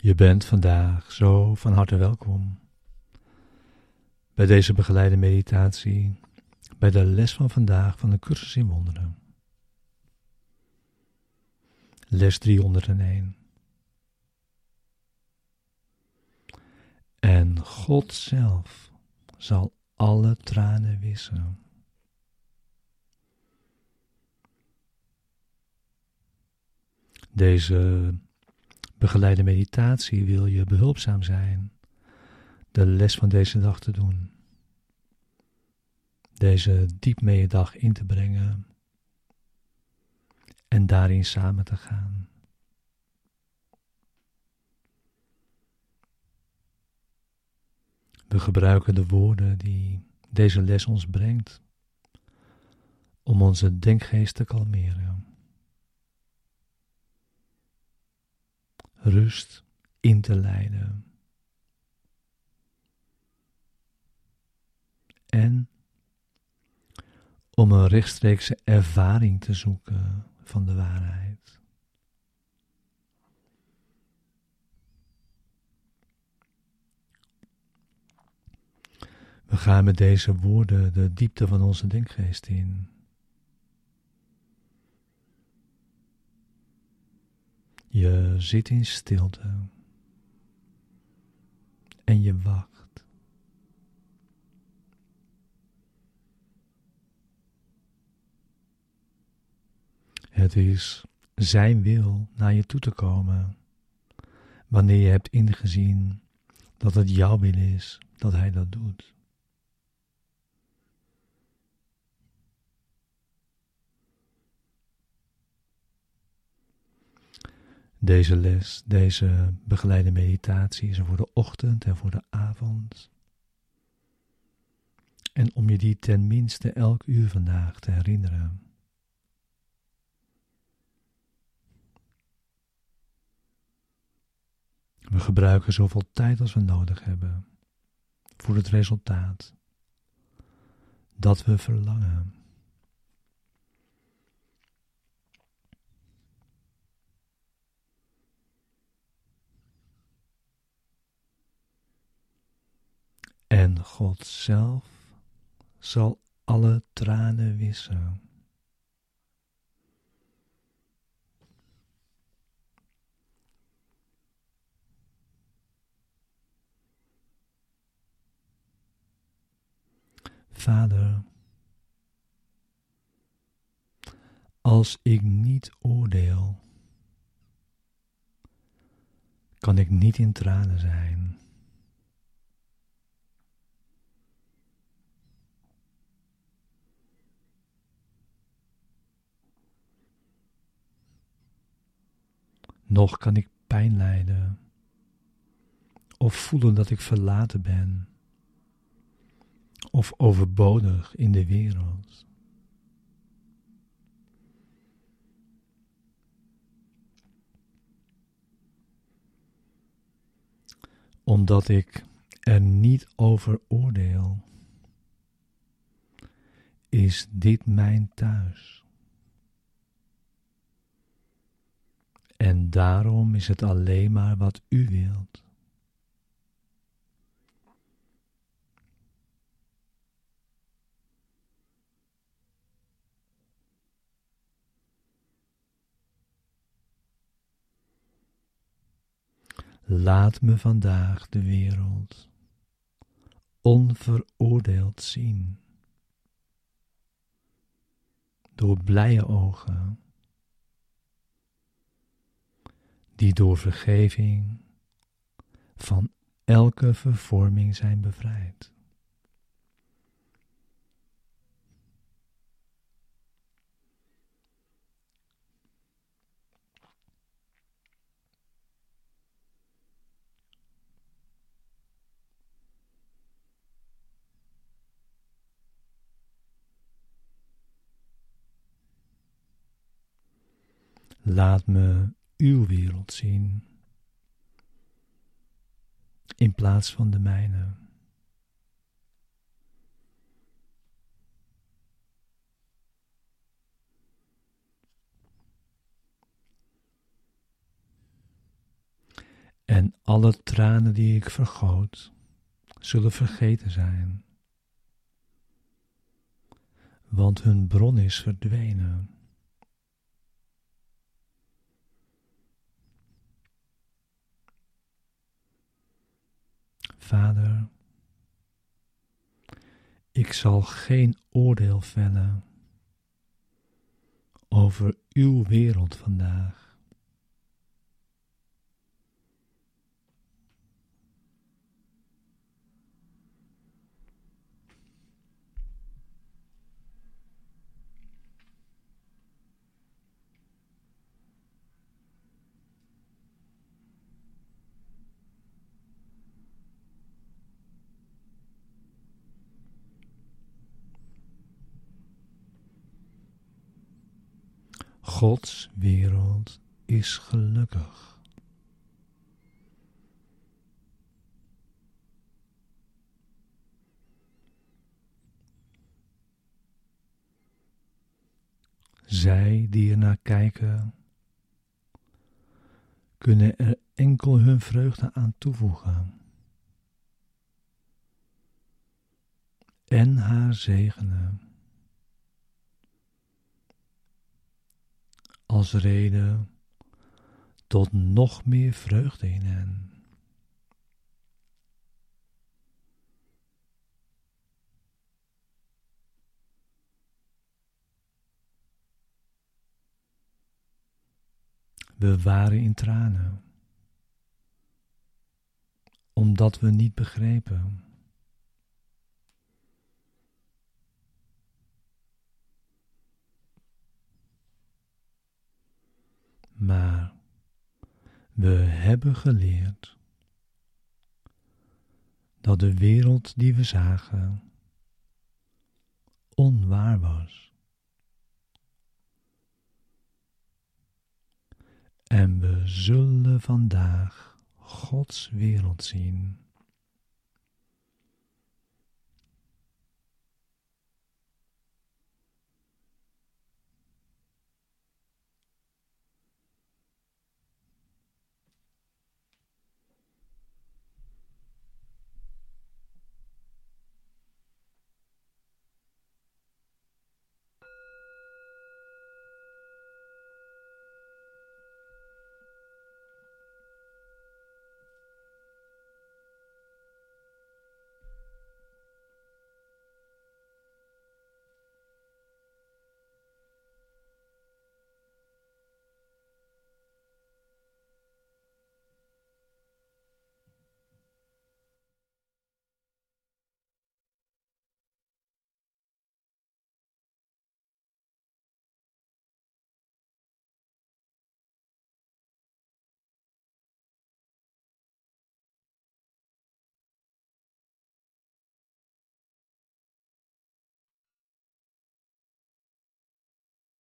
Je bent vandaag zo van harte welkom bij deze begeleide meditatie, bij de les van vandaag van de cursus in wonderen. Les 301. En God zelf zal alle tranen wissen. Deze begeleide meditatie wil je behulpzaam zijn de les van deze dag te doen. Deze diep dag in te brengen en daarin samen te gaan. We gebruiken de woorden die deze les ons brengt om onze denkgeest te kalmeren. Rust in te leiden. En om een rechtstreekse ervaring te zoeken van de waarheid. We gaan met deze woorden de diepte van onze denkgeest in. Je zit in stilte en je wacht. Het is Zijn wil naar je toe te komen, wanneer je hebt ingezien dat het jouw wil is dat Hij dat doet. Deze les, deze begeleide meditatie is voor de ochtend en voor de avond. En om je die ten minste elk uur vandaag te herinneren. We gebruiken zoveel tijd als we nodig hebben voor het resultaat dat we verlangen. God zelf zal alle tranen wissen. Vader, als ik niet oordeel, kan ik niet in tranen zijn. Nog kan ik pijn lijden of voelen dat ik verlaten ben of overbodig in de wereld. Omdat ik er niet over oordeel, is dit mijn thuis. En daarom is het alleen maar wat u wilt. Laat me vandaag de wereld onveroordeeld zien. Door blije ogen, die door vergeving van elke vervorming zijn bevrijd. Laat me uw wereld zien in plaats van de mijne. En alle tranen die ik vergoot, zullen vergeten zijn, want hun bron is verdwenen. Vader, ik zal geen oordeel vellen over uw wereld vandaag. Gods wereld is gelukkig. Zij die er naar kijken, kunnen er enkel hun vreugde aan toevoegen en haar zegenen. Als reden tot nog meer vreugde in hen. We waren in tranen, omdat we niet begrepen Maar we hebben geleerd dat de wereld die we zagen onwaar was. En we zullen vandaag Gods wereld zien.